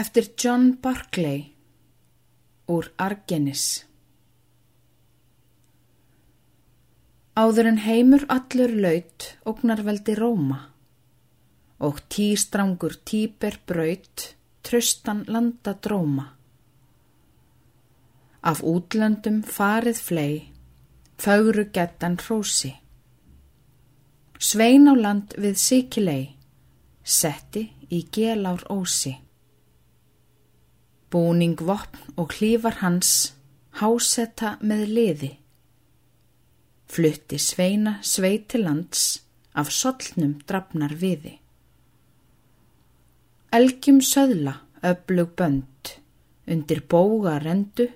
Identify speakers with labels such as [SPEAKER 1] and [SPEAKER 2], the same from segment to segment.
[SPEAKER 1] Eftir John Barclay úr Argenis Áður en heimur allur laut ógnarveldi Róma og tístrangur tíber braut tröstan landa dróma. Af útlöndum farið flei, fögru gettan hrósi. Svein á land við sikilei, setti í gelár ósi. Búning vopn og hlífar hans, hásetta með liði. Flutti sveina sveiti lands, af sollnum drafnar viði. Elgjum söðla, öflug bönd, undir bóga rendu,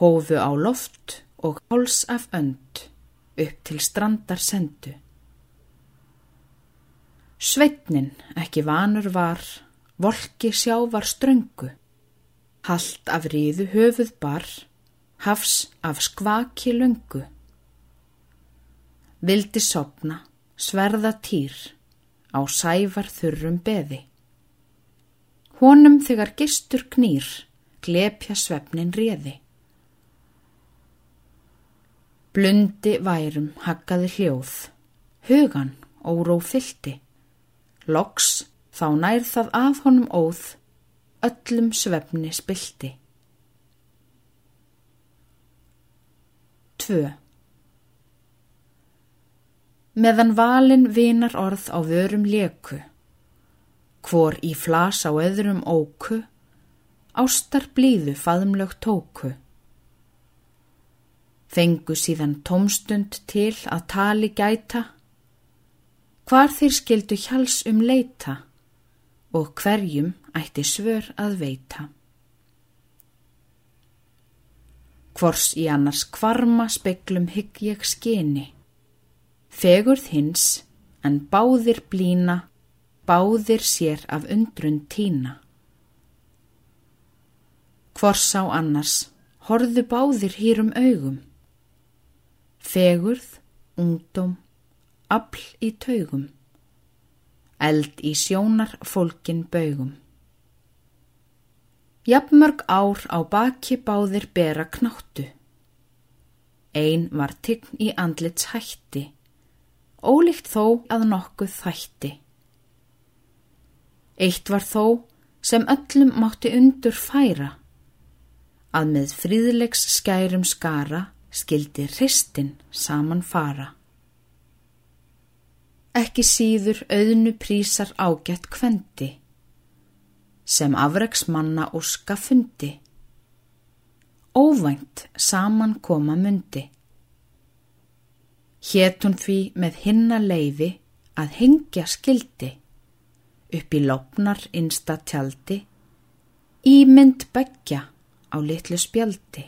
[SPEAKER 1] hófu á loft og háls af önd, upp til strandar sendu. Sveitnin ekki vanur var, volki sjávar ströngu, haldt af ríðu höfuð bar, hafs af skvaki lungu. Vildi sopna, sverða týr, á sævar þurrum beði. Honum þegar gistur knýr, glepja svefnin réði. Blundi værum haggaði hljóð, hugan óró fylti, loks þá nær það af honum óð, öllum svefni spilti. 2. Meðan valin vinar orð á vörum leku, hvor í flas á öðrum óku, ástar blíðu faðumlög tóku. Fengu síðan tómstund til að tali gæta, hvar þeir skildu hjals um leita og hverjum ætti svör að veita. Hvors í annars kvarma speklum hygg ég skini, Fegurð hins en báðir blína, báðir sér af undrun tína. Hvors á annars, horðu báðir hýrum augum. Fegurð, ungdóm, afl í taugum. Eld í sjónar fólkin baugum. Jafnmörg ár á baki báðir bera knáttu. Einn var tign í andlits hætti ólíkt þó að nokkuð þætti. Eitt var þó sem öllum mátti undur færa, að með fríðlegs skærum skara skildi hristin saman fara. Ekki síður auðnu prísar ágætt kvendi, sem afreiksmanna og skafundi, óvænt saman koma myndi. Hétt hún því með hinna leiði að hengja skildi upp í lopnar innsta tjaldi, ímynd begja á litlu spjaldi.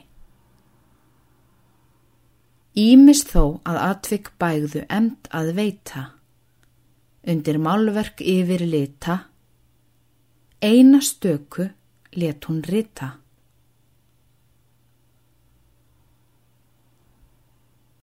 [SPEAKER 1] Ímis þó að atvik bægðu emd að veita, undir málverk yfir lita, eina stöku let hún rita.